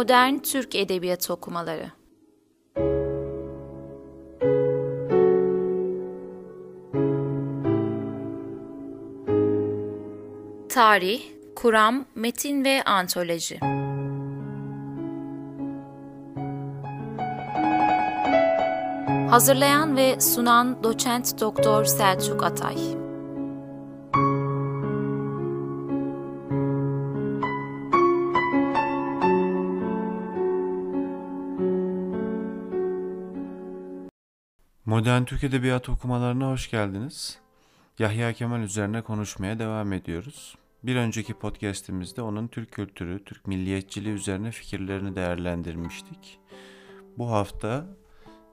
Modern Türk Edebiyatı Okumaları. Tarih, Kuram, Metin ve Antoloji. Hazırlayan ve sunan Doçent Doktor Selçuk Atay Modern Türk Edebiyatı okumalarına hoş geldiniz. Yahya Kemal üzerine konuşmaya devam ediyoruz. Bir önceki podcastimizde onun Türk kültürü, Türk milliyetçiliği üzerine fikirlerini değerlendirmiştik. Bu hafta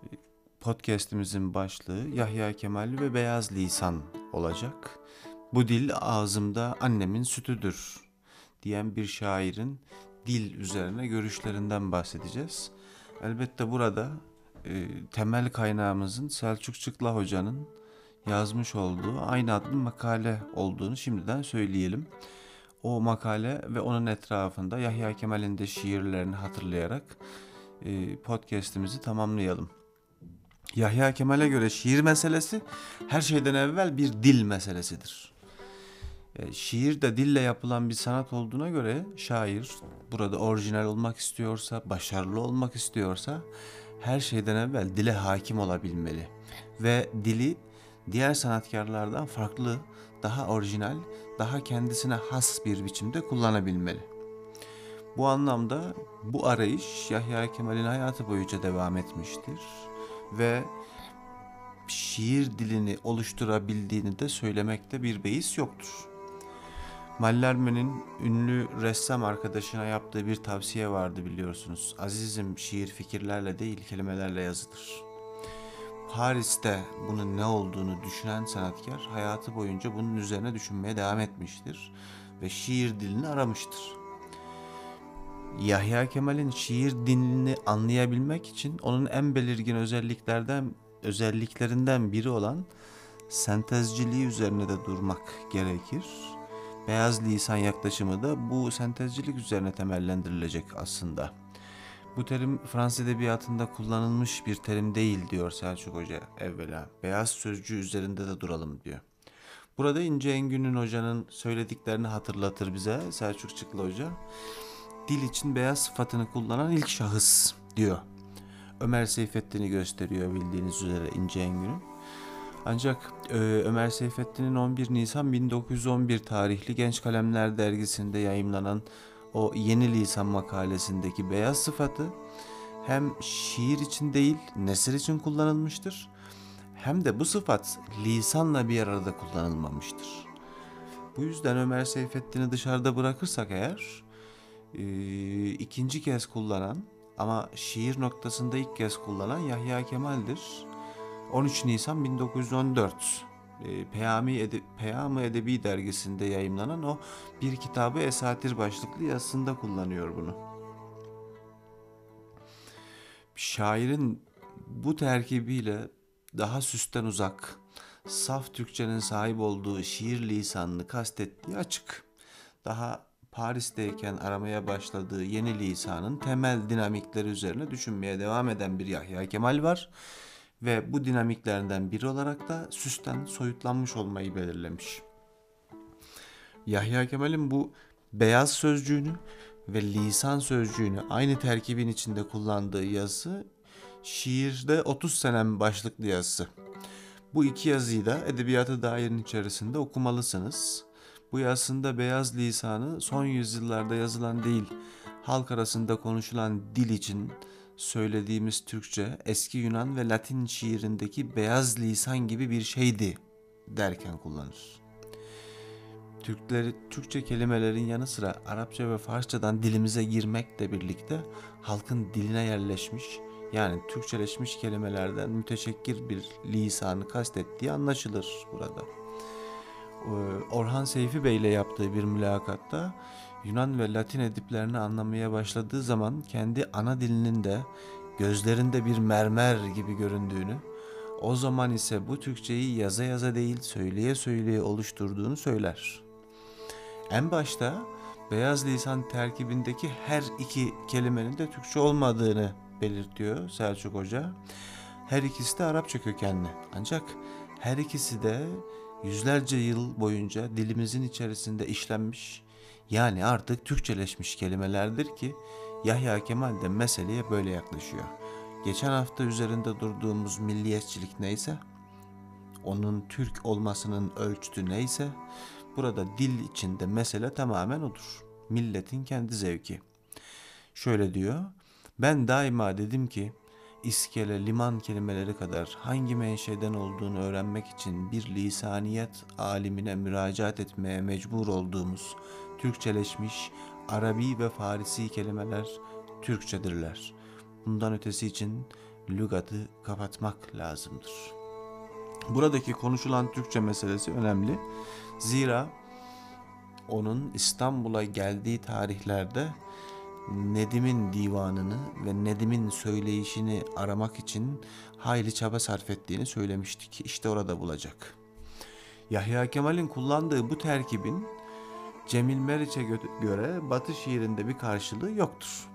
e, podcastimizin başlığı Yahya Kemal ve Beyaz Lisan olacak. Bu dil ağzımda annemin sütüdür diyen bir şairin dil üzerine görüşlerinden bahsedeceğiz. Elbette burada e, temel kaynağımızın Selçuk Çıkla Hoca'nın yazmış olduğu aynı adlı makale olduğunu şimdiden söyleyelim. O makale ve onun etrafında Yahya Kemal'in de şiirlerini hatırlayarak e, podcast'imizi tamamlayalım. Yahya Kemal'e göre şiir meselesi her şeyden evvel bir dil meselesidir. E, şiir de dille yapılan bir sanat olduğuna göre şair burada orijinal olmak istiyorsa, başarılı olmak istiyorsa her şeyden evvel dile hakim olabilmeli ve dili diğer sanatkarlardan farklı, daha orijinal, daha kendisine has bir biçimde kullanabilmeli. Bu anlamda bu arayış Yahya Kemal'in hayatı boyunca devam etmiştir ve şiir dilini oluşturabildiğini de söylemekte bir beis yoktur. Mallarme'nin ünlü ressam arkadaşına yaptığı bir tavsiye vardı biliyorsunuz. Azizim şiir fikirlerle değil kelimelerle yazılır. Paris'te bunun ne olduğunu düşünen sanatkar hayatı boyunca bunun üzerine düşünmeye devam etmiştir ve şiir dilini aramıştır. Yahya Kemal'in şiir dilini anlayabilmek için onun en belirgin özelliklerden özelliklerinden biri olan sentezciliği üzerine de durmak gerekir. Beyaz lisan yaklaşımı da bu sentezcilik üzerine temellendirilecek aslında. Bu terim Fransız edebiyatında kullanılmış bir terim değil diyor Selçuk Hoca evvela. Beyaz sözcüğü üzerinde de duralım diyor. Burada İnce Engün'ün hocanın söylediklerini hatırlatır bize Selçuk Çıklı Hoca. Dil için beyaz sıfatını kullanan ilk şahıs diyor. Ömer Seyfettin'i gösteriyor bildiğiniz üzere İnce Engün'ün. Ancak e, Ömer Seyfettin'in 11 Nisan 1911 tarihli Genç Kalemler dergisinde yayımlanan o yeni lisan makalesindeki beyaz sıfatı hem şiir için değil nesir için kullanılmıştır hem de bu sıfat lisanla bir arada kullanılmamıştır. Bu yüzden Ömer Seyfettin'i dışarıda bırakırsak eğer e, ikinci kez kullanan ama şiir noktasında ilk kez kullanan Yahya Kemal'dir. 13 Nisan 1914 e, Peyami Ede, Peyami Edebi dergisinde yayımlanan o bir kitabı esatir başlıklı yazısında kullanıyor bunu. Şairin bu terkibiyle daha süsten uzak, saf Türkçenin sahip olduğu şiir lisanını kastettiği açık. Daha Paris'teyken aramaya başladığı yeni lisanın temel dinamikleri üzerine düşünmeye devam eden bir Yahya Kemal var ve bu dinamiklerden biri olarak da süsten soyutlanmış olmayı belirlemiş. Yahya Kemal'in bu beyaz sözcüğünü ve lisan sözcüğünü aynı terkibin içinde kullandığı yazısı şiirde 30 senem başlıklı yazısı. Bu iki yazıyı da edebiyata dairenin içerisinde okumalısınız. Bu yazısında beyaz lisanı son yüzyıllarda yazılan değil, halk arasında konuşulan dil için söylediğimiz Türkçe eski Yunan ve Latin şiirindeki beyaz lisan gibi bir şeydi derken kullanır. Türkleri, Türkçe kelimelerin yanı sıra Arapça ve Farsçadan dilimize girmekle birlikte halkın diline yerleşmiş yani Türkçeleşmiş kelimelerden müteşekkir bir lisanı kastettiği anlaşılır burada. Ee, Orhan Seyfi Bey ile yaptığı bir mülakatta Yunan ve Latin ediplerini anlamaya başladığı zaman kendi ana dilinin de gözlerinde bir mermer gibi göründüğünü, o zaman ise bu Türkçeyi yaza yaza değil söyleye söyleye oluşturduğunu söyler. En başta beyaz lisan terkibindeki her iki kelimenin de Türkçe olmadığını belirtiyor Selçuk Hoca. Her ikisi de Arapça kökenli. Ancak her ikisi de yüzlerce yıl boyunca dilimizin içerisinde işlenmiş yani artık Türkçeleşmiş kelimelerdir ki Yahya Kemal de meseleye böyle yaklaşıyor. Geçen hafta üzerinde durduğumuz milliyetçilik neyse, onun Türk olmasının ölçütü neyse, burada dil içinde mesele tamamen odur. Milletin kendi zevki. Şöyle diyor, ben daima dedim ki, iskele, liman kelimeleri kadar hangi menşeden olduğunu öğrenmek için bir lisaniyet alimine müracaat etmeye mecbur olduğumuz Türkçeleşmiş Arabi ve Farisi kelimeler Türkçedirler. Bundan ötesi için lügatı kapatmak lazımdır. Buradaki konuşulan Türkçe meselesi önemli. Zira onun İstanbul'a geldiği tarihlerde Nedim'in divanını ve Nedim'in söyleyişini aramak için hayli çaba sarf ettiğini söylemiştik. İşte orada bulacak. Yahya Kemal'in kullandığı bu terkibin Cemil Meriç'e göre Batı şiirinde bir karşılığı yoktur.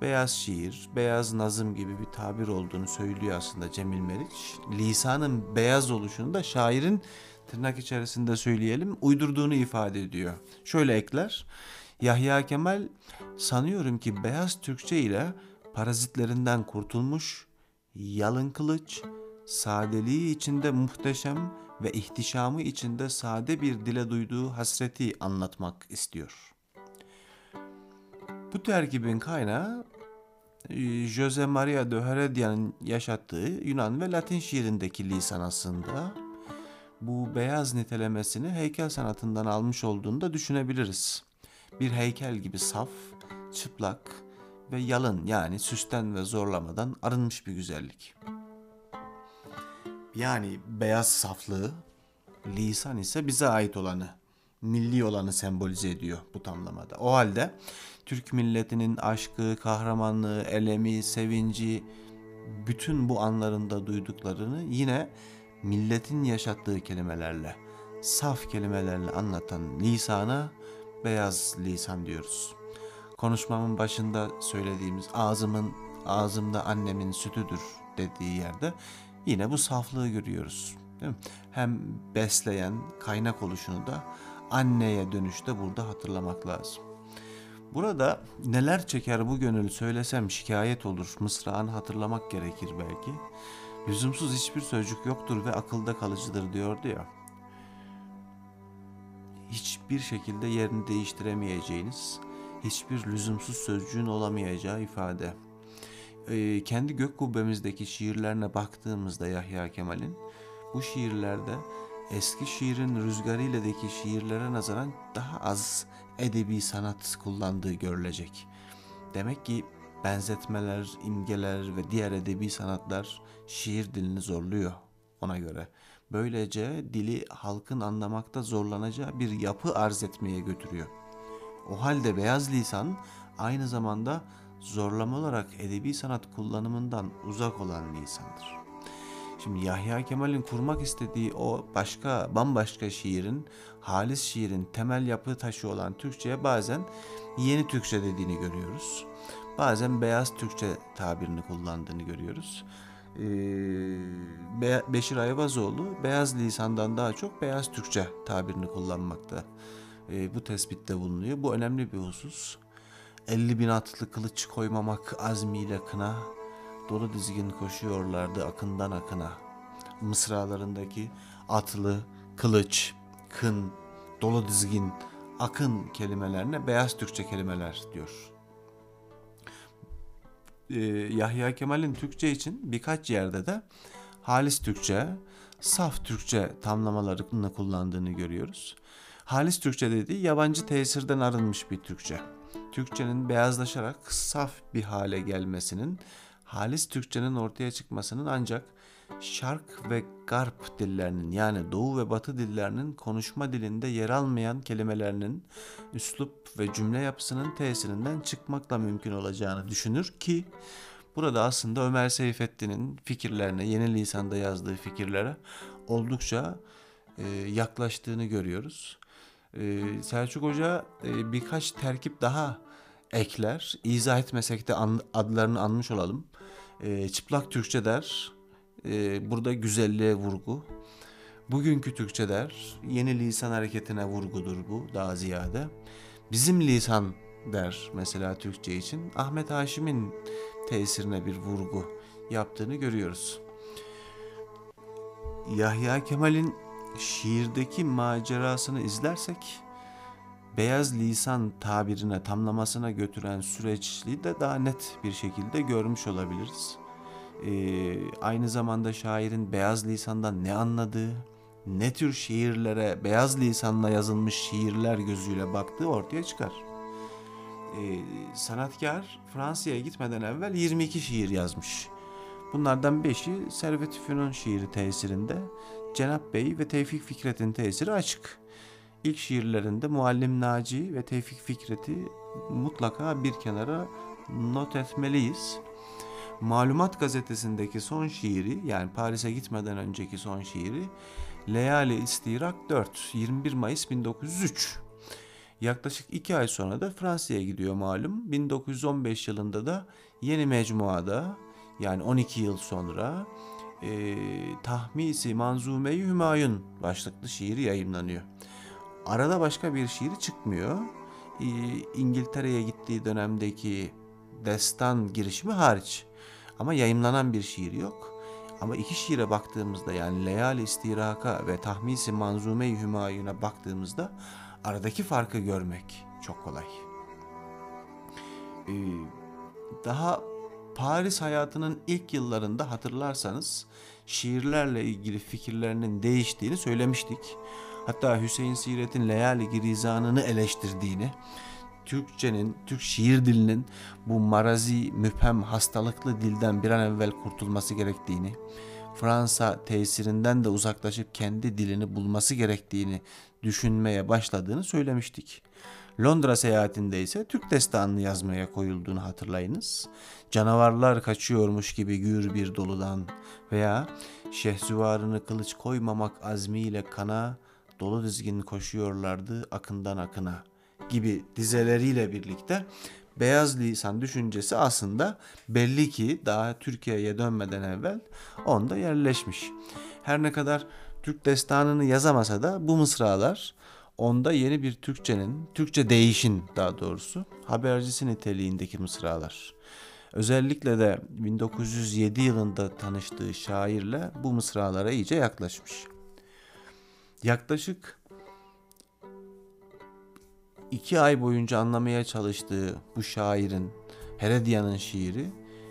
Beyaz şiir, beyaz nazım gibi bir tabir olduğunu söylüyor aslında Cemil Meriç. Lisanın beyaz oluşunu da şairin tırnak içerisinde söyleyelim uydurduğunu ifade ediyor. Şöyle ekler. Yahya Kemal sanıyorum ki beyaz Türkçe ile parazitlerinden kurtulmuş, yalın kılıç, sadeliği içinde muhteşem ve ihtişamı içinde sade bir dile duyduğu hasreti anlatmak istiyor. Bu terkibin kaynağı e, Jose Maria de Heredia'nın yaşattığı Yunan ve Latin şiirindeki lisan aslında. Bu beyaz nitelemesini heykel sanatından almış olduğunu da düşünebiliriz. Bir heykel gibi saf, çıplak ve yalın yani süsten ve zorlamadan arınmış bir güzellik. Yani beyaz saflığı, lisan ise bize ait olanı, milli olanı sembolize ediyor bu tamlamada. O halde Türk milletinin aşkı, kahramanlığı, elemi, sevinci, bütün bu anlarında duyduklarını yine milletin yaşattığı kelimelerle, saf kelimelerle anlatan lisana beyaz lisan diyoruz. Konuşmamın başında söylediğimiz ağzımın ağzımda annemin sütüdür dediği yerde yine bu saflığı görüyoruz. Değil mi? Hem besleyen kaynak oluşunu da anneye dönüşte burada hatırlamak lazım. Burada neler çeker bu gönül söylesem şikayet olur. Mısrağını hatırlamak gerekir belki. Lüzumsuz hiçbir sözcük yoktur ve akılda kalıcıdır diyordu ya. Hiçbir şekilde yerini değiştiremeyeceğiniz, hiçbir lüzumsuz sözcüğün olamayacağı ifade. Ee, kendi gök kubbemizdeki şiirlerine baktığımızda Yahya Kemal'in bu şiirlerde eski şiirin rüzgarıyledeki şiirlere nazaran daha az edebi sanat kullandığı görülecek. Demek ki benzetmeler, imgeler ve diğer edebi sanatlar şiir dilini zorluyor ona göre. Böylece dili halkın anlamakta zorlanacağı bir yapı arz etmeye götürüyor. O halde beyaz lisan aynı zamanda zorlama olarak edebi sanat kullanımından uzak olan lisandır. Şimdi Yahya Kemal'in kurmak istediği o başka bambaşka şiirin, halis şiirin temel yapı taşı olan Türkçe'ye bazen yeni Türkçe dediğini görüyoruz. Bazen beyaz Türkçe tabirini kullandığını görüyoruz. Ee, Beşir Ayvazoğlu beyaz lisandan daha çok beyaz Türkçe tabirini kullanmakta. Ee, bu tespitte bulunuyor. Bu önemli bir husus. 50 bin atlı kılıç koymamak azmiyle kına, dolu dizgin koşuyorlardı akından akına. Mısralarındaki atlı, kılıç, kın, dolu dizgin, akın kelimelerine beyaz Türkçe kelimeler diyor. Ee, Yahya Kemal'in Türkçe için birkaç yerde de halis Türkçe, saf Türkçe tamlamalarını kullandığını görüyoruz. Halis Türkçe dediği yabancı tesirden arınmış bir Türkçe. Türkçenin beyazlaşarak saf bir hale gelmesinin halis Türkçenin ortaya çıkmasının ancak Şark ve Garp dillerinin yani Doğu ve Batı dillerinin konuşma dilinde yer almayan kelimelerinin üslup ve cümle yapısının tesirinden çıkmakla mümkün olacağını düşünür ki burada aslında Ömer Seyfettin'in fikirlerine, yeni lisanda yazdığı fikirlere oldukça e, yaklaştığını görüyoruz. Ee, Selçuk Hoca e, birkaç terkip daha ekler. İzah etmesek de adlarını anmış olalım. Ee, çıplak Türkçe der. Ee, burada güzelliğe vurgu. Bugünkü Türkçe der. Yeni lisan hareketine vurgudur bu daha ziyade. Bizim lisan der mesela Türkçe için. Ahmet Haşim'in tesirine bir vurgu yaptığını görüyoruz. Yahya Kemal'in şiirdeki macerasını izlersek beyaz lisan tabirine tamlamasına götüren süreçliği de daha net bir şekilde görmüş olabiliriz. Ee, aynı zamanda şairin beyaz lisandan ne anladığı, ne tür şiirlere beyaz lisanla yazılmış şiirler gözüyle baktığı ortaya çıkar. Ee, sanatkar Fransa'ya gitmeden evvel 22 şiir yazmış. Bunlardan 5'i Servet-i Fünun şiiri tesirinde, Cenap Bey ve Tevfik Fikret'in tesiri açık. İlk şiirlerinde Muallim Naci ve Tevfik Fikret'i mutlaka bir kenara not etmeliyiz. Malumat gazetesindeki son şiiri yani Paris'e gitmeden önceki son şiiri Leyali İstirak 4 21 Mayıs 1903. Yaklaşık iki ay sonra da Fransa'ya gidiyor malum. 1915 yılında da yeni mecmuada yani 12 yıl sonra e, Tahmisi Manzume-i Hümayun başlıklı şiiri yayınlanıyor. Arada başka bir şiiri çıkmıyor. E, İngiltere'ye gittiği dönemdeki destan girişimi hariç. Ama yayınlanan bir şiir yok. Ama iki şiire baktığımızda yani Leyal İstiraka ve Tahmisi Manzume-i Hümayun'a baktığımızda aradaki farkı görmek çok kolay. Ee, daha Paris hayatının ilk yıllarında hatırlarsanız şiirlerle ilgili fikirlerinin değiştiğini söylemiştik. Hatta Hüseyin Siret'in Leyali Girizan'ını eleştirdiğini, Türkçenin, Türk şiir dilinin bu marazi, müphem, hastalıklı dilden bir an evvel kurtulması gerektiğini, Fransa tesirinden de uzaklaşıp kendi dilini bulması gerektiğini düşünmeye başladığını söylemiştik. Londra seyahatinde ise Türk destanını yazmaya koyulduğunu hatırlayınız. Canavarlar kaçıyormuş gibi gür bir doludan veya şehzüvarını kılıç koymamak azmiyle kana dolu dizgin koşuyorlardı akından akına gibi dizeleriyle birlikte beyaz lisan düşüncesi aslında belli ki daha Türkiye'ye dönmeden evvel onda yerleşmiş. Her ne kadar Türk destanını yazamasa da bu mısralar onda yeni bir Türkçenin, Türkçe değişin daha doğrusu habercisi niteliğindeki mısralar. Özellikle de 1907 yılında tanıştığı şairle bu mısralara iyice yaklaşmış. Yaklaşık iki ay boyunca anlamaya çalıştığı bu şairin, Heredia'nın şiiri,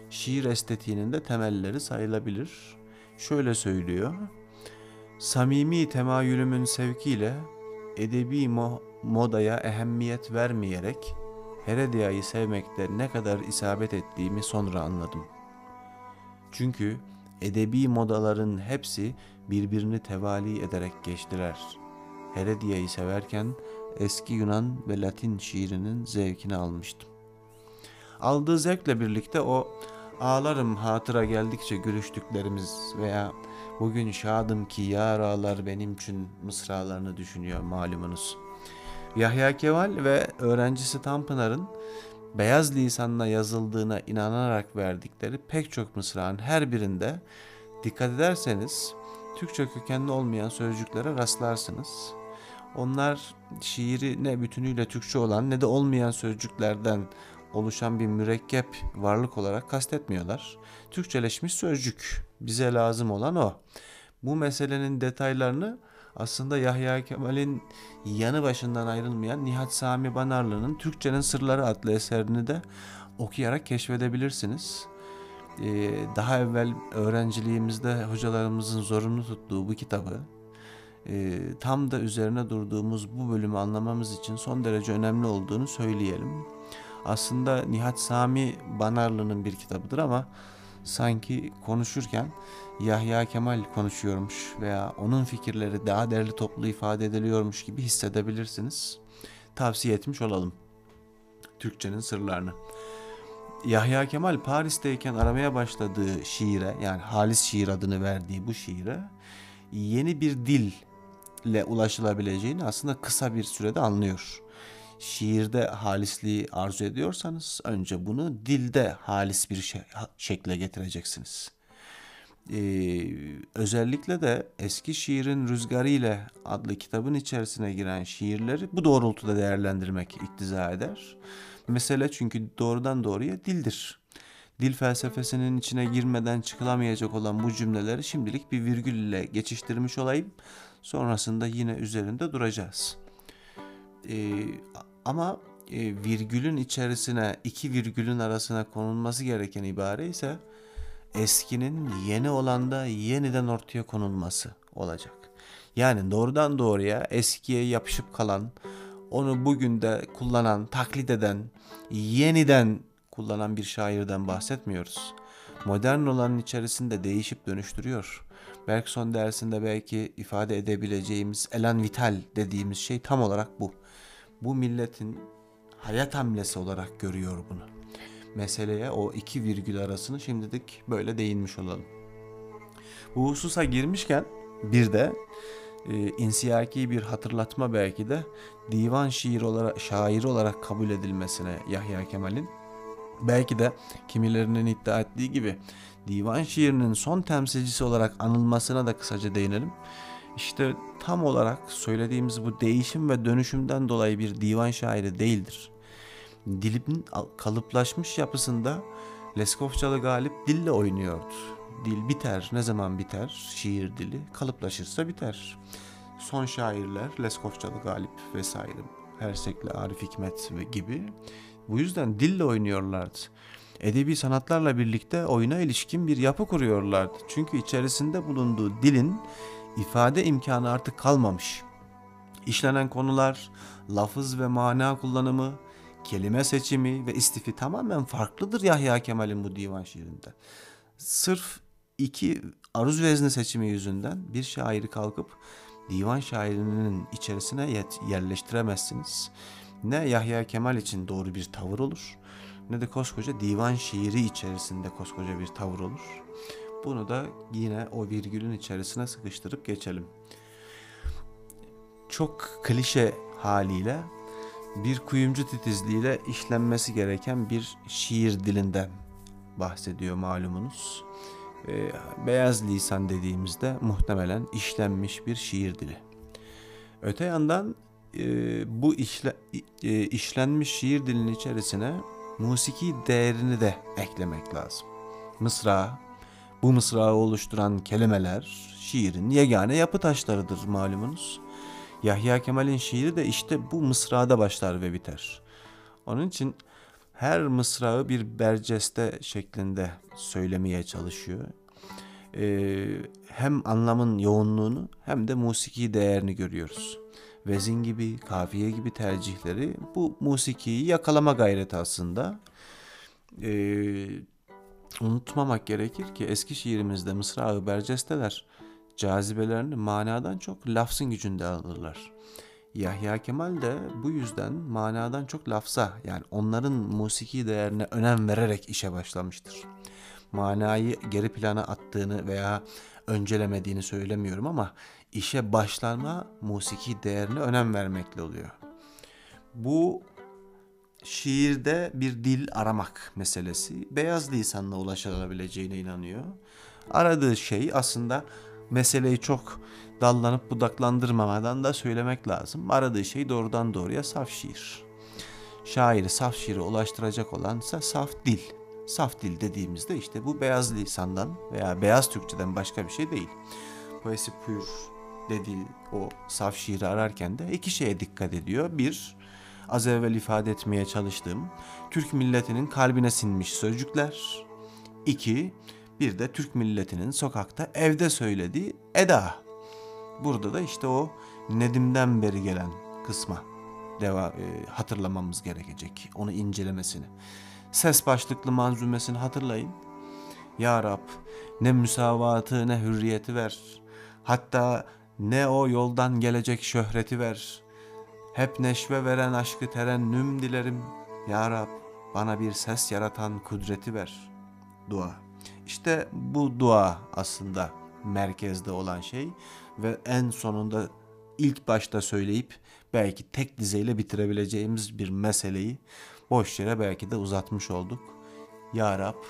şiir estetiğinin de temelleri sayılabilir. Şöyle söylüyor. Samimi temayülümün sevkiyle edebi mo- modaya ehemmiyet vermeyerek Heredia'yı sevmekte ne kadar isabet ettiğimi sonra anladım. Çünkü edebi modaların hepsi birbirini tevali ederek geçtiler. Heredia'yı severken eski Yunan ve Latin şiirinin zevkini almıştım. Aldığı zevkle birlikte o ağlarım hatıra geldikçe gülüştüklerimiz veya bugün şadım ki yar ağlar benim için mısralarını düşünüyor malumunuz. Yahya Kemal ve öğrencisi Tanpınar'ın beyaz lisanla yazıldığına inanarak verdikleri pek çok mısranın her birinde dikkat ederseniz Türkçe kökenli olmayan sözcüklere rastlarsınız. Onlar şiiri ne bütünüyle Türkçe olan ne de olmayan sözcüklerden oluşan bir mürekkep varlık olarak kastetmiyorlar. Türkçeleşmiş sözcük. Bize lazım olan o. Bu meselenin detaylarını aslında Yahya Kemal'in yanı başından ayrılmayan Nihat Sami Banarlı'nın Türkçenin Sırları adlı eserini de okuyarak keşfedebilirsiniz. Ee, daha evvel öğrenciliğimizde hocalarımızın zorunlu tuttuğu bu kitabı e, tam da üzerine durduğumuz bu bölümü anlamamız için son derece önemli olduğunu söyleyelim. Aslında Nihat Sami Banarlı'nın bir kitabıdır ama sanki konuşurken Yahya Kemal konuşuyormuş veya onun fikirleri daha değerli toplu ifade ediliyormuş gibi hissedebilirsiniz. Tavsiye etmiş olalım. Türkçenin sırlarını. Yahya Kemal Paris'teyken aramaya başladığı şiire yani Halis şiir adını verdiği bu şiire yeni bir dil ile ulaşılabileceğini aslında kısa bir sürede anlıyor. Şiirde halisliği arzu ediyorsanız önce bunu dilde halis bir şey, şekle getireceksiniz. Ee, özellikle de eski şiirin rüzgarı ile adlı kitabın içerisine giren şiirleri bu doğrultuda değerlendirmek iktiza eder. Mesele çünkü doğrudan doğruya dildir. Dil felsefesinin içine girmeden çıkılamayacak olan bu cümleleri şimdilik bir virgül ile geçiştirmiş olayım. Sonrasında yine üzerinde duracağız. Ee, ama e, virgülün içerisine iki virgülün arasına konulması gereken ibare ise eskinin yeni olanda yeniden ortaya konulması olacak. Yani doğrudan doğruya eskiye yapışıp kalan, onu bugün de kullanan, taklit eden, yeniden kullanan bir şairden bahsetmiyoruz. Modern olanın içerisinde değişip dönüştürüyor. Bergson dersinde belki ifade edebileceğimiz elan vital dediğimiz şey tam olarak bu. Bu milletin hayat hamlesi olarak görüyor bunu. Meseleye o iki virgül arasını şimdilik böyle değinmiş olalım. Bu hususa girmişken bir de e, insiyaki bir hatırlatma belki de divan şiir olarak şair olarak kabul edilmesine Yahya Kemal'in belki de kimilerinin iddia ettiği gibi divan şiirinin son temsilcisi olarak anılmasına da kısaca değinelim. İşte tam olarak söylediğimiz bu değişim ve dönüşümden dolayı bir divan şairi değildir. Dilin kalıplaşmış yapısında Leskovçalı Galip dille oynuyordu. Dil biter. Ne zaman biter? Şiir dili kalıplaşırsa biter. Son şairler Leskovçalı Galip vesaire Hersekli Arif Hikmet gibi bu yüzden dille oynuyorlardı. Edebi sanatlarla birlikte oyuna ilişkin bir yapı kuruyorlardı. Çünkü içerisinde bulunduğu dilin ifade imkanı artık kalmamış. İşlenen konular, lafız ve mana kullanımı, kelime seçimi ve istifi tamamen farklıdır Yahya Kemal'in bu divan şiirinde. Sırf iki aruz vezni seçimi yüzünden bir şairi kalkıp divan şairinin içerisine yerleştiremezsiniz. Ne Yahya Kemal için doğru bir tavır olur ne de koskoca divan şiiri içerisinde koskoca bir tavır olur. Bunu da yine o virgülün içerisine sıkıştırıp geçelim. Çok klişe haliyle bir kuyumcu titizliğiyle işlenmesi gereken bir şiir dilinden bahsediyor malumunuz. Ee, beyaz lisan dediğimizde muhtemelen işlenmiş bir şiir dili. Öte yandan e, bu işle, e, işlenmiş şiir dilinin içerisine musiki değerini de eklemek lazım. Mısra, bu mısrağı oluşturan kelimeler şiirin yegane yapı taşlarıdır malumunuz. Yahya Kemal'in şiiri de işte bu mısrada başlar ve biter. Onun için her mısrağı bir berceste şeklinde söylemeye çalışıyor. Ee, hem anlamın yoğunluğunu hem de musiki değerini görüyoruz. Vezin gibi, kafiye gibi tercihleri bu musikiyi yakalama gayreti aslında. Ee, unutmamak gerekir ki eski şiirimizde mısrağı bercesteler cazibelerini manadan çok lafzın gücünde alırlar. Yahya Kemal de bu yüzden manadan çok lafza yani onların musiki değerine önem vererek işe başlamıştır. Manayı geri plana attığını veya öncelemediğini söylemiyorum ama işe başlama musiki değerine önem vermekle oluyor. Bu şiirde bir dil aramak meselesi beyaz lisanla ulaşılabileceğine inanıyor. Aradığı şey aslında meseleyi çok dallanıp budaklandırmamadan da söylemek lazım. Aradığı şey doğrudan doğruya saf şiir. Şairi saf şiire ulaştıracak olansa saf dil. Saf dil dediğimizde işte bu beyaz lisandan veya beyaz Türkçeden başka bir şey değil. Poesi pür dediği o saf şiiri ararken de iki şeye dikkat ediyor. Bir, az evvel ifade etmeye çalıştığım Türk milletinin kalbine sinmiş sözcükler. İki, bir de Türk milletinin sokakta evde söylediği eda. Burada da işte o Nedim'den beri gelen kısma deva, e, hatırlamamız gerekecek. Onu incelemesini. Ses başlıklı manzumesini hatırlayın. Ya Rab ne müsavatı ne hürriyeti ver. Hatta ne o yoldan gelecek şöhreti ver. Hep neşve veren aşkı terennüm dilerim. Ya Rab bana bir ses yaratan kudreti ver. Dua. İşte bu dua aslında merkezde olan şey ve en sonunda ilk başta söyleyip belki tek dizeyle bitirebileceğimiz bir meseleyi boş yere belki de uzatmış olduk. Ya Rab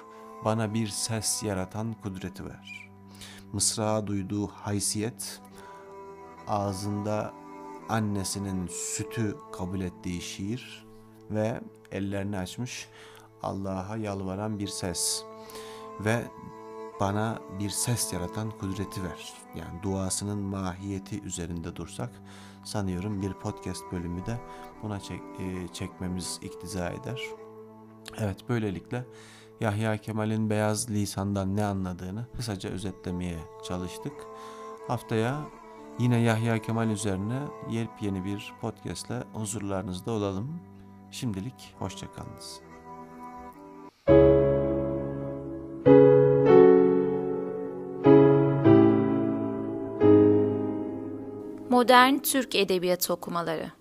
bana bir ses yaratan kudreti ver. Mısrağa duyduğu haysiyet, ağzında annesinin sütü kabul ettiği şiir ve ellerini açmış Allah'a yalvaran bir ses ve bana bir ses yaratan kudreti ver. Yani duasının mahiyeti üzerinde dursak sanıyorum bir podcast bölümü de buna çek, e, çekmemiz iktiza eder. Evet böylelikle Yahya Kemal'in beyaz lisandan ne anladığını kısaca özetlemeye çalıştık. Haftaya yine Yahya Kemal üzerine yepyeni bir podcastle huzurlarınızda olalım. Şimdilik hoşçakalınız. Modern Türk Edebiyatı okumaları.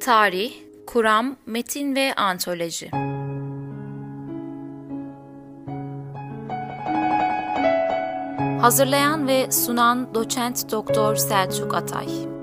Tarih, kuram, metin ve antoloji. Hazırlayan ve sunan Doçent Doktor Selçuk Atay.